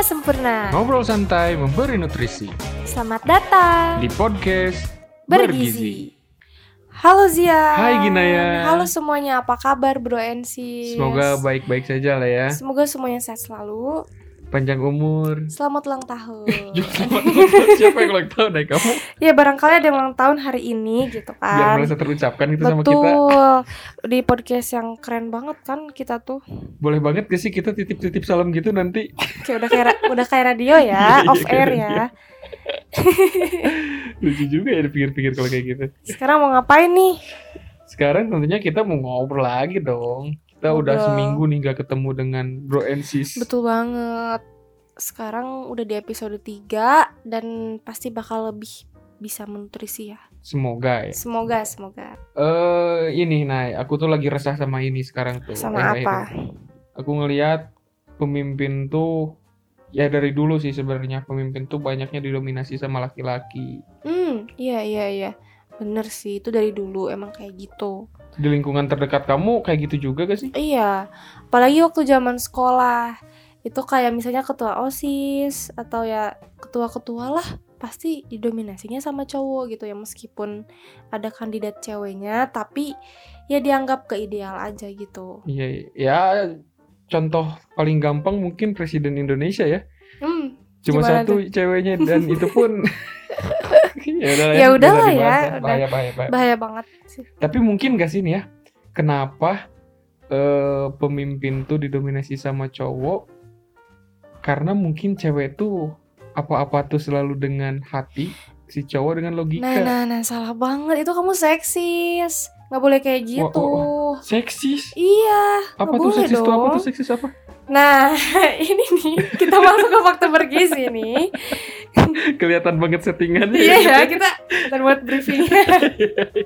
5 sempurna. Ngobrol santai memberi nutrisi Selamat datang di podcast Bergizi. Halo Zia. Hai, Ginaya. Halo semuanya, apa kabar Bro NC? Semoga baik-baik saja lah ya. Semoga semuanya sehat selalu. Panjang umur. Selamat ulang tahun. Selamat Siapa yang ulang tahun ya kamu? ya barangkali ada yang ulang tahun hari ini gitu Biar kan. merasa terucapkan gitu sama kita. Betul. Di podcast yang keren banget kan kita tuh. Boleh banget gak sih kita titip-titip salam gitu nanti? Kayak udah kayak udah kayak radio Iya, ya, iya, off air radio. ya. Lucu juga ya dipikir-pikir kalau kayak gitu. Sekarang mau ngapain nih? Sekarang tentunya kita mau ngobrol lagi dong. Kita udah Ngobrol. seminggu nih gak ketemu dengan bro and sis. Betul banget. Sekarang udah di episode 3 dan pasti bakal lebih bisa menutrisi ya. Semoga ya. Semoga, semoga. Eh ini Nay, aku tuh lagi resah sama ini sekarang tuh. Sama apa? Aku ngelihat pemimpin tuh ya dari dulu sih sebenarnya pemimpin tuh banyaknya didominasi sama laki-laki. Hmm, iya iya iya. Bener sih, itu dari dulu emang kayak gitu. Di lingkungan terdekat kamu kayak gitu juga gak sih? Iya, apalagi waktu zaman sekolah. Itu kayak misalnya ketua OSIS atau ya ketua-ketua lah pasti didominasinya sama cowok gitu ya meskipun ada kandidat ceweknya tapi ya dianggap keideal aja gitu. Iya, ya contoh paling gampang mungkin presiden Indonesia ya. Hmm, Cuma satu ceweknya dan itu pun ya Ya nggak udahlah usah ya, dibahas udah. Bahaya, bahaya, bahaya. bahaya banget sih. Tapi mungkin gak sih nih ya, kenapa eh, pemimpin tuh didominasi sama cowok? Karena mungkin cewek tuh apa-apa tuh selalu dengan hati, si cowok dengan logika. Nah, nah, nah, salah banget. Itu kamu seksis. Nggak boleh kayak gitu. oh, Seksis? Iya, Apa tuh seksis tuh? Apa dong. tuh seksis apa? Nah, ini nih, kita masuk ke fakta bergizi nih. Kelihatan banget settingannya. Iya ya. ya, kita kita buat briefingnya.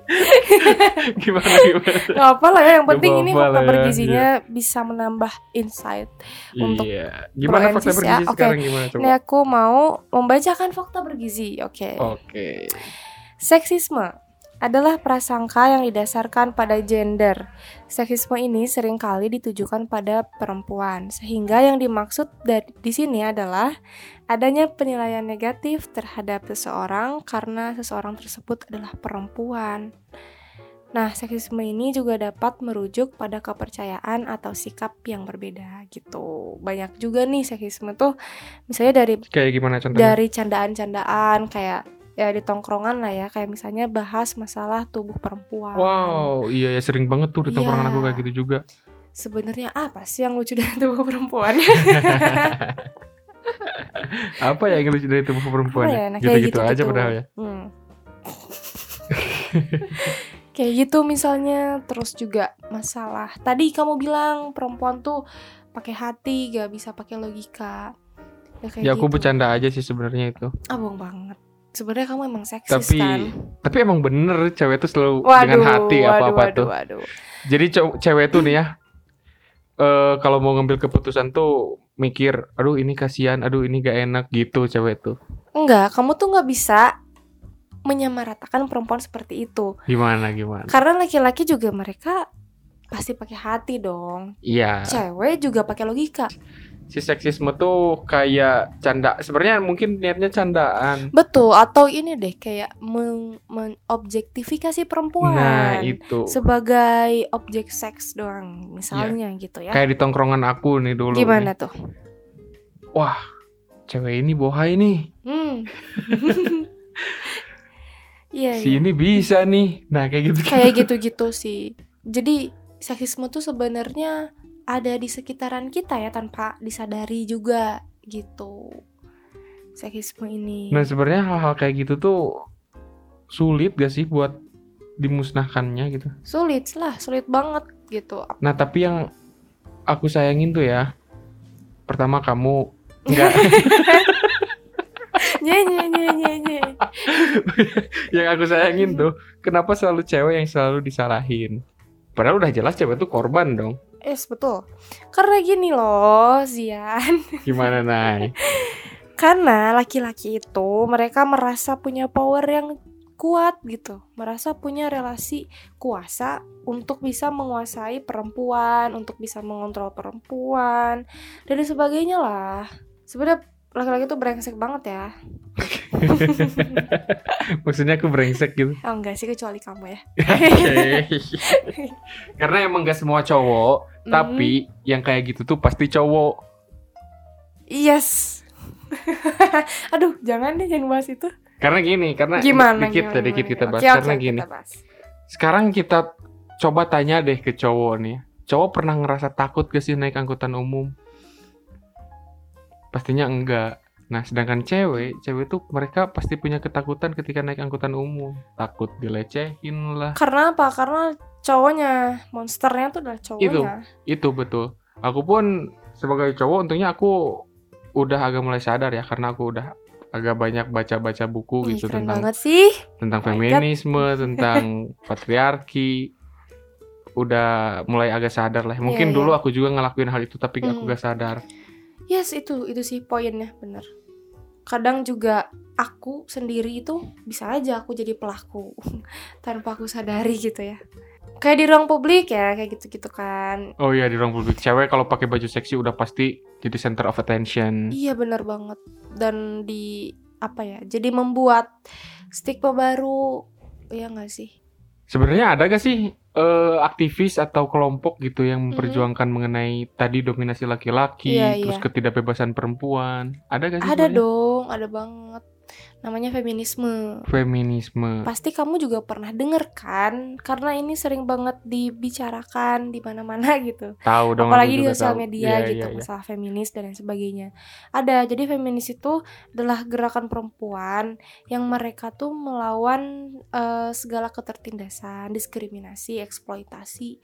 gimana gimana? Gak apa lah ya, yang penting ini fakta ya, bergizinya bisa menambah insight. Untuk iya. Gimana fakta ya, bergizi oke. sekarang gimana coba? Ini aku mau membacakan fakta bergizi. Oke. Oke. Seksisme adalah prasangka yang didasarkan pada gender. Seksisme ini sering kali ditujukan pada perempuan, sehingga yang dimaksud dari di sini adalah adanya penilaian negatif terhadap seseorang karena seseorang tersebut adalah perempuan. Nah, seksisme ini juga dapat merujuk pada kepercayaan atau sikap yang berbeda gitu. Banyak juga nih seksisme tuh misalnya dari Kayak gimana contohnya? dari candaan-candaan kayak ya di tongkrongan lah ya kayak misalnya bahas masalah tubuh perempuan. Wow, iya ya sering banget tuh di tongkrongan Iya. aku kayak gitu juga. Sebenarnya apa sih yang lucu dari tubuh perempuan? Apa ya yang lucu dari tubuh perempuan? Ya? ya? Nah, kayak Gitu-gitu aja gitu-gitu. padahal ya. Hmm. kayak gitu misalnya terus juga masalah. Tadi kamu bilang perempuan tuh pakai hati, gak bisa pakai logika. Ya, kayak Ya aku gitu. bercanda aja sih sebenarnya itu. Ah, bohong banget. Sebenarnya kamu emang seksis Tapi kan? tapi emang bener cewek tuh selalu Waduh, dengan hati apa-apa tuh. waduh. Jadi cewek tuh nih ya eh kalau mau ngambil keputusan tuh mikir, aduh ini kasihan, aduh ini gak enak gitu cewek tuh. Enggak, kamu tuh nggak bisa menyamaratakan perempuan seperti itu. Gimana gimana? Karena laki-laki juga mereka pasti pakai hati dong. Iya. Cewek juga pakai logika. Si seksisme tuh kayak canda. Sebenarnya mungkin niatnya candaan. Betul, atau ini deh kayak meng- mengobjektifikasi perempuan Nah, itu. sebagai objek seks doang, misalnya gitu ya. Kayak di tongkrongan aku nih dulu. Gimana nih. tuh? Wah, cewek ini bohai nih. Hmm. Iya, Si iya. ini bisa nih. Nah, kayak gitu. kayak gitu-gitu sih. Jadi seksisme tuh sebenarnya ada di sekitaran kita ya tanpa disadari juga gitu. Seksisme ini. Nah, sebenarnya hal-hal kayak gitu tuh sulit gak sih buat dimusnahkannya gitu. Sulit lah, sulit banget gitu. Nah, tapi yang aku sayangin tuh ya, pertama kamu enggak Nye nye nye nye nye. yang aku sayangin tuh, kenapa selalu cewek yang selalu disalahin? Padahal udah jelas cewek tuh korban dong. Yes, betul. Karena gini loh, Zian. Gimana, Nay? Karena laki-laki itu mereka merasa punya power yang kuat gitu, merasa punya relasi kuasa untuk bisa menguasai perempuan, untuk bisa mengontrol perempuan dan sebagainya lah. Sebenarnya laki-laki tuh brengsek banget ya. Maksudnya aku brengsek gitu. Oh enggak sih kecuali kamu ya. Karena emang gak semua cowok, Hmm. tapi yang kayak gitu tuh pasti cowok. Yes. Aduh, jangan deh jangan bahas itu. Karena gini, karena Gimana? dikit gimana, dikit gimana, kita bahas Oke, oke, karena gini. kita bahas. Sekarang kita coba tanya deh ke cowok nih. Cowok pernah ngerasa takut gak sih naik angkutan umum? Pastinya enggak. Nah, sedangkan cewek, cewek tuh mereka pasti punya ketakutan ketika naik angkutan umum. Takut dilecehin lah. Karena apa? Karena cowoknya, monsternya tuh adalah cowoknya. Itu betul. Aku pun sebagai cowok untungnya aku udah agak mulai sadar ya karena aku udah agak banyak baca-baca buku Ih, gitu tentang banget sih. tentang Oh feminisme, tentang patriarki. Udah mulai agak sadar lah. Mungkin Iya, dulu aku juga ngelakuin hal itu tapi aku Hmm. gak sadar. Yes, itu itu sih poinnya, bener. Kadang juga aku sendiri itu bisa aja aku jadi pelaku tanpa aku sadari gitu ya. Kayak di ruang publik ya, kayak gitu-gitu kan. Oh iya di ruang publik cewek kalau pakai baju seksi udah pasti jadi center of attention. Iya bener banget. Dan di apa ya? Jadi membuat stigma baru, ya nggak sih? Sebenarnya ada gak sih eh, aktivis atau kelompok gitu yang memperjuangkan mengenai tadi dominasi laki-laki, Iya, terus iya. ketidakbebasan perempuan? Ada gak sih? Ada sebenarnya? dong, ada banget. Namanya feminisme. Feminisme. Pasti kamu juga pernah denger kan? Karena ini sering banget dibicarakan di mana-mana gitu. Tahu dong. Apalagi di sosial media Iya, gitu, iya. masalah feminis dan lain sebagainya. Ada. Jadi feminis itu adalah gerakan perempuan yang mereka tuh melawan eh, segala ketertindasan, diskriminasi, eksploitasi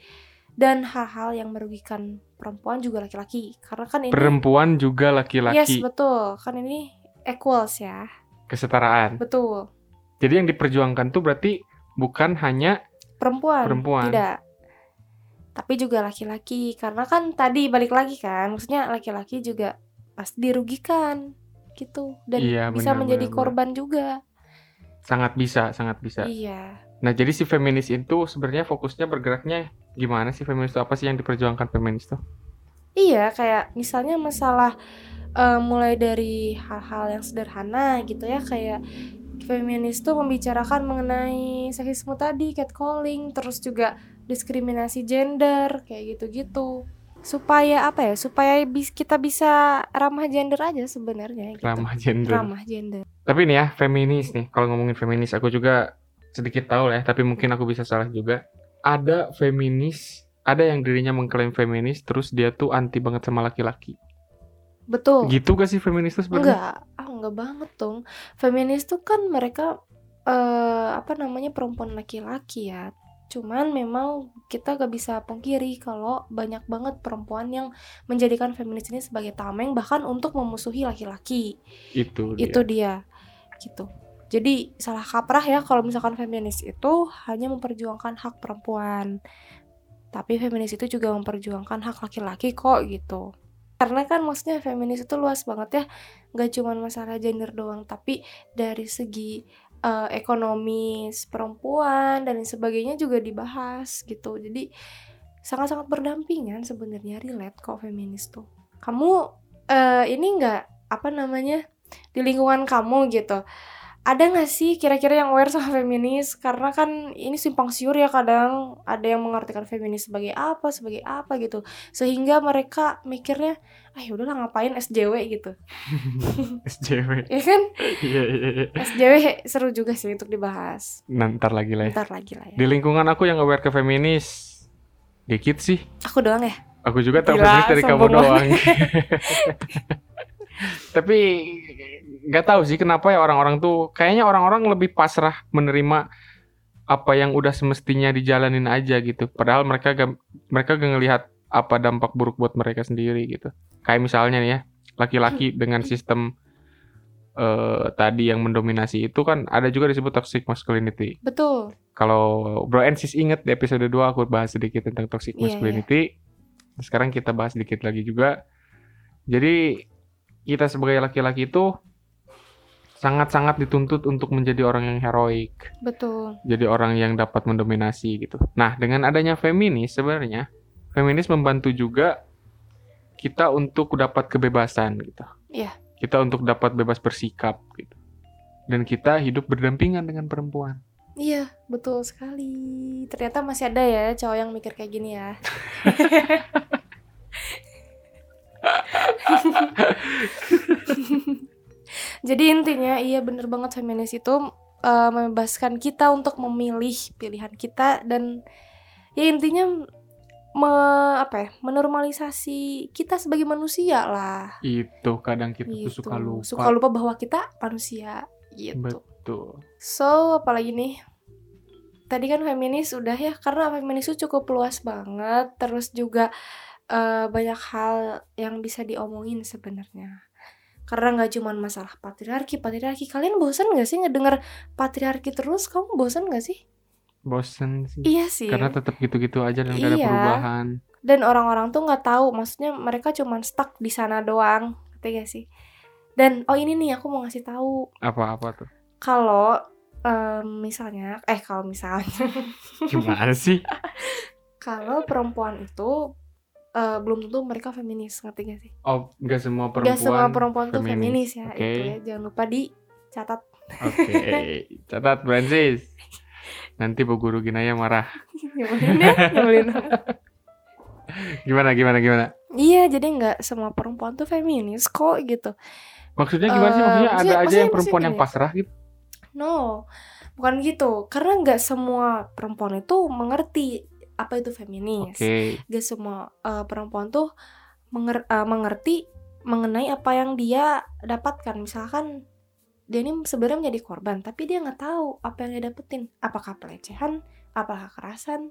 dan hal-hal yang merugikan perempuan juga laki-laki. Karena kan ini Perempuan juga Yes, laki-laki. betul. Kan ini equals ya. Kesetaraan. Betul. Jadi yang diperjuangkan tuh berarti bukan hanya Perempuan. Perempuan. Tidak. Tapi juga laki-laki. Karena kan tadi balik lagi kan, maksudnya laki-laki juga pasti dirugikan gitu dan Iya, bisa benar, menjadi benar, korban juga. sangat bisa, sangat bisa. Iya. Nah, jadi si feminis itu sebenarnya fokusnya bergeraknya gimana sih feminis itu? Apa sih yang diperjuangkan feminis tuh? Iya, kayak misalnya masalah eh, mulai dari hal-hal yang sederhana gitu ya, kayak feminis tuh membicarakan mengenai seksisme tadi, catcalling, terus juga diskriminasi gender, kayak gitu-gitu. Supaya apa ya? Supaya bis- kita bisa ramah gender aja sebenarnya gitu. Ramah gender. Ramah gender. Tapi nih ya, feminis nih. Kalau ngomongin feminis, aku juga sedikit tahu lah ya, tapi mungkin aku bisa salah juga. Ada feminis, ada yang dirinya mengklaim feminis, terus dia tuh anti banget sama laki-laki. Betul. Gitu gak sih feminis tuh sebenarnya? Enggak, ah enggak banget dong. Feminis tuh kan mereka eh apa namanya perempuan laki-laki ya. Cuman memang kita gak bisa pungkiri kalau banyak banget perempuan yang menjadikan feminis ini sebagai tameng bahkan untuk memusuhi laki-laki. Itu dia. Itu dia. Gitu. Jadi salah kaprah ya kalau misalkan feminis itu hanya memperjuangkan hak perempuan. Tapi feminis itu juga memperjuangkan hak laki-laki kok gitu. Karena kan maksudnya feminis itu luas banget ya. Gak cuma masalah gender doang, tapi dari segi eh, ekonomis perempuan dan sebagainya juga dibahas gitu. Jadi sangat-sangat berdampingan sebenarnya relate kok feminis tuh. Kamu eh, ini nggak apa namanya di lingkungan kamu gitu ada nggak sih kira-kira yang aware sama feminis karena kan ini simpang siur ya kadang ada yang mengartikan feminis sebagai apa sebagai apa gitu sehingga mereka mikirnya ah udahlah ngapain SJW gitu SJW. ya kan Iya, iya, iya. SJW seru juga sih untuk dibahas Nah, ntar lagi lah ya. ntar lagi lah ya Di lingkungan aku yang aware ke feminis, dikit sih. aku doang ya Aku juga tahu feminis dari kamu doang. Tapi nggak tahu sih kenapa ya orang-orang tuh kayaknya orang-orang lebih pasrah menerima apa yang udah semestinya dijalanin aja gitu. Padahal mereka gak, mereka gak ngelihat apa dampak buruk buat mereka sendiri gitu. Kayak misalnya nih ya, laki-laki dengan sistem eh, tadi yang mendominasi itu kan ada juga disebut toxic masculinity. betul Kalau Bro and Sis inget di episode 2 aku bahas sedikit tentang toxic Iya, masculinity. Sekarang kita bahas sedikit lagi juga. Jadi kita sebagai laki-laki itu sangat-sangat dituntut untuk menjadi orang yang heroik, betul jadi orang yang dapat mendominasi gitu. Nah, dengan adanya feminis sebenarnya feminis membantu juga kita untuk dapat kebebasan gitu. Iya. kita untuk dapat bebas bersikap gitu. Dan kita hidup berdampingan dengan perempuan. Iya, betul sekali. Ternyata masih ada ya cowok yang mikir kayak gini ya. Jadi intinya iya bener banget feminis itu eh, membebaskan kita untuk memilih pilihan kita dan ya intinya me, apa ya menormalisasi kita sebagai manusia lah. Itu kadang kita tuh Gitu. suka lupa. Suka lupa bahwa kita manusia gitu. Betul. So, apalagi nih? Tadi kan feminis udah ya, karena feminis itu cukup luas banget, terus juga eh, banyak hal yang bisa diomongin sebenarnya. Karena nggak cuma masalah patriarki, patriarki. Kalian bosan gak sih ngedenger patriarki terus? Kamu bosan gak sih? Bosen sih. Iya sih. Karena tetap gitu-gitu aja dan gak ada Iya. perubahan. Dan orang-orang tuh nggak tahu, maksudnya mereka cuma stuck di sana doang, ngerti gak sih? Dan oh ini nih aku mau ngasih tahu Apa-apa tuh. kalau em, misalnya, eh kalau misalnya Gimana sih? kalau perempuan itu eh, belum tentu mereka feminis ngerti gak sih? Oh, nggak semua perempuan. Gak semua perempuan tuh feminis. feminis ya Oke. itu ya jangan lupa dicatat. Oke, catat Francis. Nanti Bu Guru Ginaya marah. Ya. Gimana, gimana, gimana? Iya jadi nggak semua perempuan tuh feminis kok gitu. Maksudnya gimana sih? Eh, Maksudnya ada maksudnya- aja yang perempuan yang pasrah gitu. No, bukan gitu. Karena nggak semua perempuan itu mengerti apa itu feminis. Oke. Gak semua eh, perempuan tuh menger- eh, mengerti mengenai apa yang dia dapatkan. Misalkan dia ini sebenarnya menjadi korban, tapi dia nggak tahu apa yang dia dapetin. Apakah pelecehan, apakah kekerasan,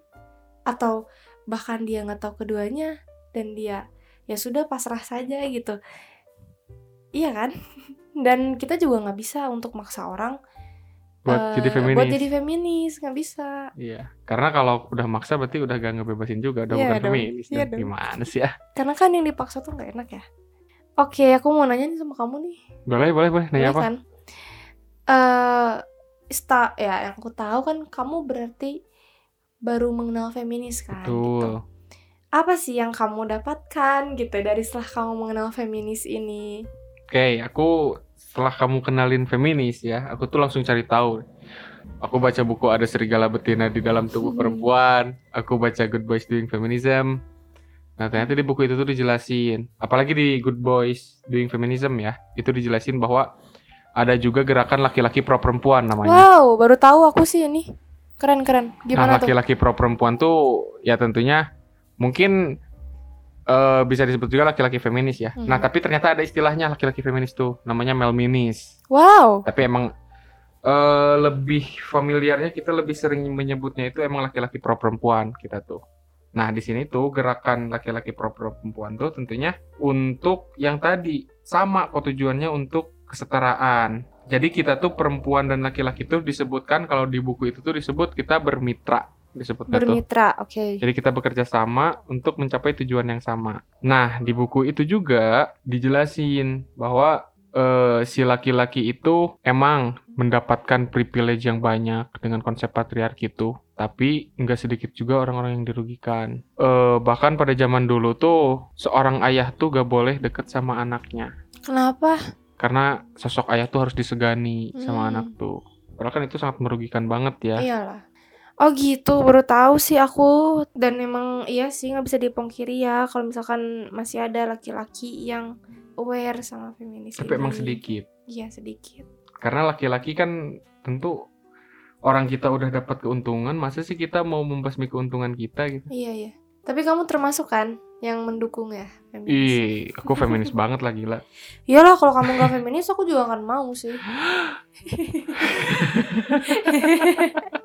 atau bahkan dia nggak tahu keduanya dan dia ya sudah pasrah saja gitu. Iya kan? Dan kita juga nggak bisa untuk maksa orang Buat eh, jadi feminis. buat jadi feminis nggak bisa. Iya. Karena kalau udah maksa berarti udah gak ngebebasin juga, udah Iya bukan dong, feminis. iya dong. Gimana sih ya? Karena kan yang dipaksa tuh nggak enak ya. Oke, aku mau nanya nih sama kamu nih. Boleh, boleh, boleh. Nanya Boleh apa? kan? Eh, sta ya yang aku tahu kan kamu berarti baru mengenal feminis kan gitu. Betul. Apa sih yang kamu dapatkan gitu dari setelah kamu mengenal feminis ini? Oke, aku setelah kamu kenalin feminis ya, aku tuh langsung cari tahu. Aku baca buku ada serigala betina di dalam tubuh Hmm. perempuan. Aku baca Good Boys Doing Feminism. Nah, ternyata di buku itu tuh dijelasin, apalagi di Good Boys Doing Feminism ya, itu dijelasin bahwa ada juga gerakan laki-laki pro perempuan namanya. Wow, baru tahu aku sih ini. Keren-keren. Nah, Gimana tuh? laki-laki pro perempuan tuh ya tentunya mungkin eh, bisa disebut juga laki-laki feminis ya. Hmm. Nah, tapi ternyata ada istilahnya laki-laki feminis tuh, namanya melminis. Wow. Tapi emang eh, lebih familiarnya kita lebih sering menyebutnya itu emang laki-laki pro perempuan kita tuh. Nah, di sini tuh gerakan laki-laki pro perempuan tuh tentunya untuk yang tadi sama kok tujuannya untuk kesetaraan. Jadi kita tuh perempuan dan laki-laki tuh disebutkan kalau di buku itu tuh disebut kita bermitra disebutnya tuh. Bermitra, oke. Jadi kita bekerja sama untuk mencapai tujuan yang sama. Nah, di buku itu juga dijelasin bahwa eh, si laki-laki itu emang mendapatkan privilege yang banyak dengan konsep patriarki itu. Tapi nggak sedikit juga orang-orang yang dirugikan. Eh, bahkan pada zaman dulu tuh seorang ayah tuh gak boleh deket sama anaknya. Kenapa? Karena sosok ayah tuh harus disegani sama Hmm. anak tuh. Padahal kan itu sangat merugikan banget ya. Iyalah. Oh gitu, baru tahu sih aku dan emang iya sih nggak bisa dipungkiri ya kalau misalkan masih ada laki-laki yang aware sama feminis Tapi emang ini. sedikit. Iya sedikit. Karena laki-laki kan tentu orang kita udah dapat keuntungan, masa sih kita mau membasmi keuntungan kita gitu? Iya iya. Tapi kamu termasuk kan yang mendukung ya feminis? Ih, aku feminis banget lah gila. Iyalah kalau kamu nggak feminis aku juga akan mau sih.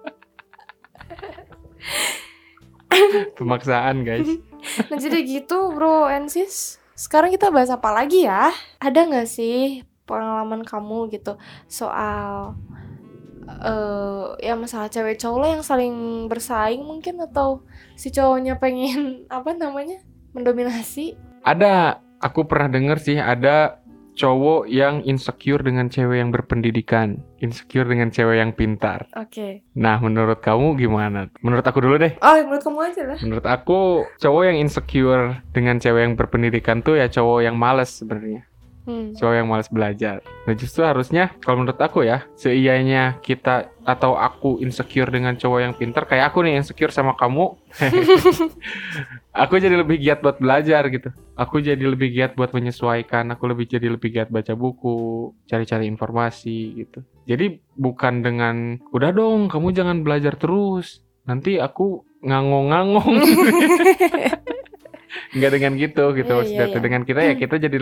Pemaksaan guys. Nah jadi gitu bro and sis. Sekarang kita bahas apa lagi ya? Ada nggak sih pengalaman kamu gitu soal eh ya masalah cewek cowok lah yang saling bersaing mungkin atau si cowoknya pengen apa namanya mendominasi? Ada, aku pernah denger sih ada cowok yang insecure dengan cewek yang berpendidikan, insecure dengan cewek yang pintar. Oke. Nah, menurut kamu gimana? Menurut aku dulu deh. Oh menurut kamu aja lah. Menurut aku, cowok yang insecure dengan cewek yang berpendidikan tuh ya cowok yang males sebenarnya. Hmm. cowok yang malas belajar. Nah justru harusnya kalau menurut aku ya, seianya kita atau aku insecure dengan cowok yang pintar, kayak aku nih insecure sama kamu, aku jadi lebih giat buat belajar gitu. Aku jadi lebih giat buat menyesuaikan, aku lebih jadi lebih giat baca buku, cari-cari informasi gitu. Jadi bukan dengan udah dong kamu jangan belajar terus, nanti aku ngangong-ngangong. Nggak dengan gitu gitu Iya, maksudnya iya, tuh. iya. dengan kita ya kita jadi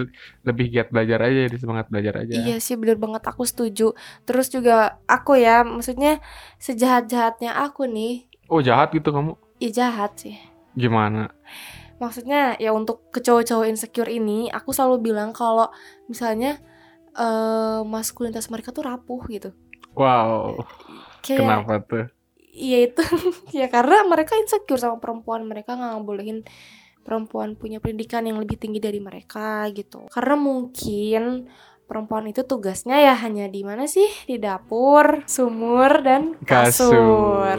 lebih giat belajar aja jadi semangat belajar aja Iya sih bener banget aku setuju. Terus juga aku ya, maksudnya sejahat-jahatnya aku nih, oh jahat gitu kamu ya jahat sih. gimana Maksudnya ya untuk ke cowok-cowok insecure ini, aku selalu bilang kalau misalnya eh maskulinitas mereka tuh rapuh gitu. wow Kayak kenapa tuh Iya itu ya karena mereka insecure sama perempuan mereka nggak ngebolehin perempuan punya pendidikan yang lebih tinggi dari mereka gitu. Karena mungkin perempuan itu tugasnya ya hanya di mana sih? Di dapur sumur dan kasur, kasur.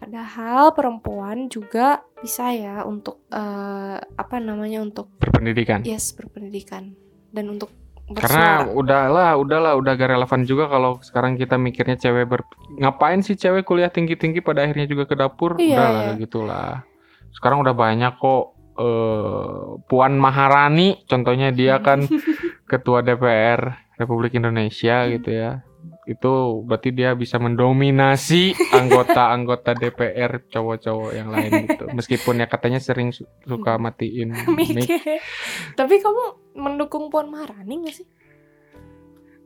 Padahal perempuan juga bisa ya untuk eh, apa namanya untuk berpendidikan? Yes berpendidikan. Dan untuk karena bersuara. udahlah udahlah udah gak relevan juga kalau sekarang kita mikirnya cewek ber ngapain sih cewek kuliah tinggi tinggi pada akhirnya juga ke dapur? Iya, udahlah iya. gitulah sekarang udah banyak kok eh Puan Maharani contohnya dia kan ketua DPR Republik Indonesia gitu ya. Itu berarti dia bisa mendominasi anggota-anggota DPR cowok-cowok yang lain gitu. Meskipun ya katanya sering su- suka matiin mic. Tapi kamu mendukung Puan Maharani gak sih?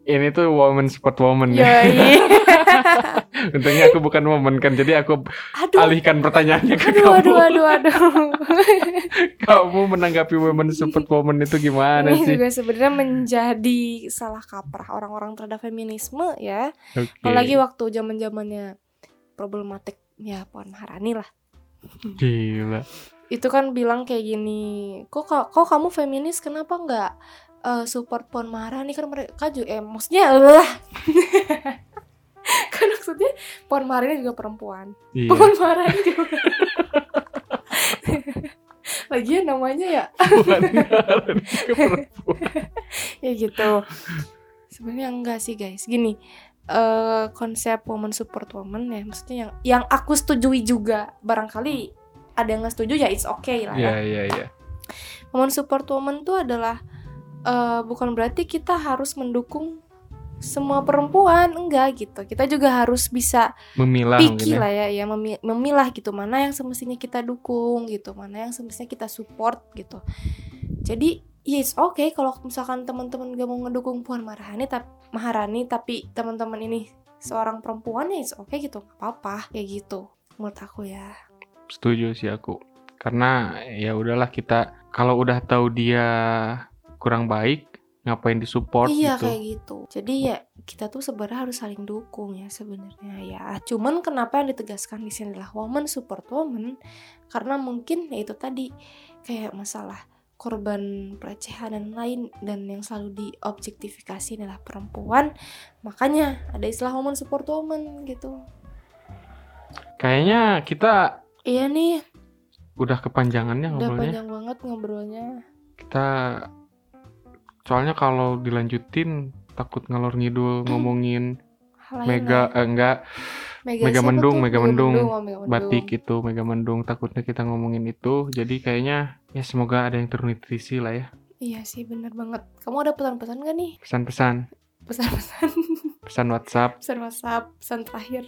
Ini tuh woman support woman. Ya untungnya aku bukan woman kan jadi aku aduh. alihkan pertanyaannya ke aduh kamu. aduh aduh aduh. Kamu menanggapi woman support woman itu gimana ini sih? juga sebenarnya menjadi salah kaprah orang-orang terhadap feminisme ya. Oke. apalagi waktu zaman zamannya problematik ya Puan Maharani lah. Gila. Itu kan bilang kayak gini kok kok kok kamu feminis? Kenapa nggak eh, support Puan Maharani kan mereka juga eh maksudnya lah. Kan maksudnya Puan Maharani juga perempuan. Iya. Puan Maharani juga Lagian namanya ya. Ke perempuan. ya gitu. Sebenarnya enggak sih guys. Gini eh konsep woman support woman ya maksudnya yang yang aku setujui juga barangkali ada yang nggak setuju ya it's okay lah iya ya. Iya iya woman support woman itu adalah eh bukan berarti kita harus mendukung semua perempuan enggak gitu. Kita juga harus bisa memilah mungkin ya. lah ya ya memi- memilah gitu. Mana yang semestinya kita dukung gitu mana yang semestinya kita support gitu. Jadi ya it's okay kalau misalkan teman-teman gak mau ngedukung Puan Maharani tapi Maharani tapi teman-teman ini seorang perempuan ya it's okay gitu. Gak apa-apa kayak gitu. Menurut aku ya. Setuju sih aku. Karena ya udahlah kita kalau udah tahu dia kurang baik ngapain disupport iya gitu? kayak gitu. Jadi ya kita tuh sebenarnya harus saling dukung ya sebenarnya ya. Cuman kenapa yang ditegaskan di sini adalah woman support woman? Karena mungkin ya itu tadi kayak masalah korban pelecehan dan lain dan yang selalu diobjektifikasi adalah perempuan. Makanya ada istilah woman support woman gitu. Kayaknya kita iya nih. udah kepanjangannya udah ngobrolnya. panjang banget ngobrolnya. Kita soalnya kalau dilanjutin takut ngalor ngidul ngomongin Hal lain mega eh, enggak Mega, Mega Mendung? Mega Mendung. Mega Mendung. batik itu mega mendung takutnya kita ngomongin itu jadi kayaknya ya semoga ada yang ternutrisi lah ya iya sih bener banget kamu ada pesan-pesan gak nih pesan-pesan pesan-pesan pesan WhatsApp pesan WhatsApp, pesan terakhir.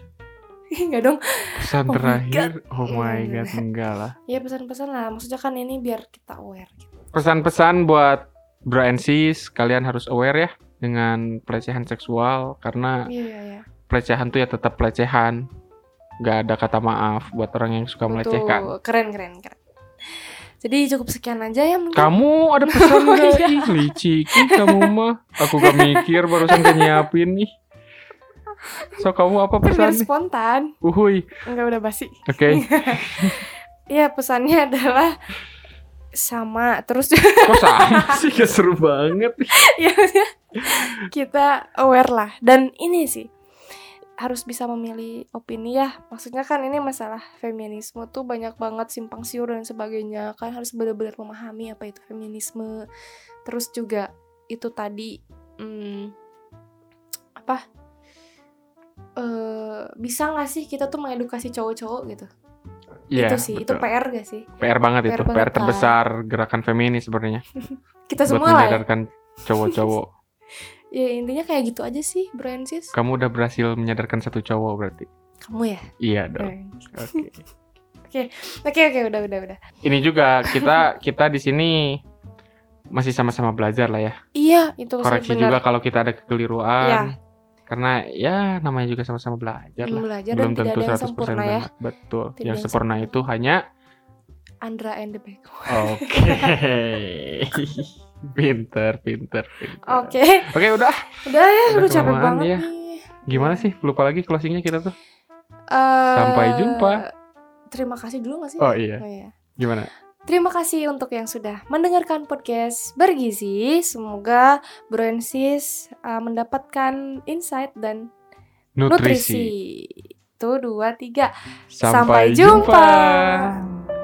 Enggak dong. pesan Oh my terakhir oh my Iya. god enggak lah Ya pesan-pesan lah. Maksudnya kan ini biar kita aware gitu. pesan-pesan buat bro and sis kalian harus aware ya dengan pelecehan seksual karena Iya, iya, iya. pelecehan tuh ya tetap pelecehan nggak ada kata maaf buat orang yang suka melecehkan Betul. Keren, keren, keren. Jadi cukup sekian aja ya mungkin. kamu ada pesan Oh, gak iya. ih liciki kamu mah aku gak mikir barusan gak nyiapin nih so kamu apa biar pesan spontan. uhui Enggak udah basi. oke Iya, pesannya adalah sama terus kok sama sih? Gak seru banget. Ya kita aware lah. Dan ini sih harus bisa memilih opini ya. Maksudnya kan ini masalah feminisme tuh banyak banget simpang siur dan sebagainya. Kan harus benar-benar memahami apa itu feminisme. Terus juga itu tadi hmm, apa eh bisa nggak sih kita tuh mengedukasi cowok-cowok gitu Iya, itu sih itu betul. PR gak sih PR banget PR itu, banget, PR terbesar gerakan feminis sebenarnya. kita Buat semua lah ya. menyadarkan cowok-cowok. ya intinya kayak gitu aja sih sis Kamu udah berhasil menyadarkan satu cowok berarti. kamu ya Iya dong. Eh. Oke. oke oke udah udah udah Ini juga kita kita di sini masih sama-sama belajar lah ya. iya itu Koreksi juga kalau kita ada kekeliruan. Iya. Karena ya namanya juga sama-sama belajar lah. belajar Belum dan tidak tentu ada yang 100% sempurna ya. Betul. Tidak yang sempurna sempurna. itu hanya Andra and the Back Oke. pinter, pinter, pinter. oke Oke, udah. udah ya Udah udah capek banget ya. nih Gimana sih? Lupa lagi closingnya kita tuh. Eh, Sampai jumpa. terima kasih dulu gak sih Oh iya. Oh, iya. Gimana? Terima kasih untuk yang sudah mendengarkan podcast bergizi. Semoga Bro and Sis, uh, mendapatkan insight dan Nutrisi. nutrisi. Tuh dua tiga. Sampai, Sampai jumpa. jumpa.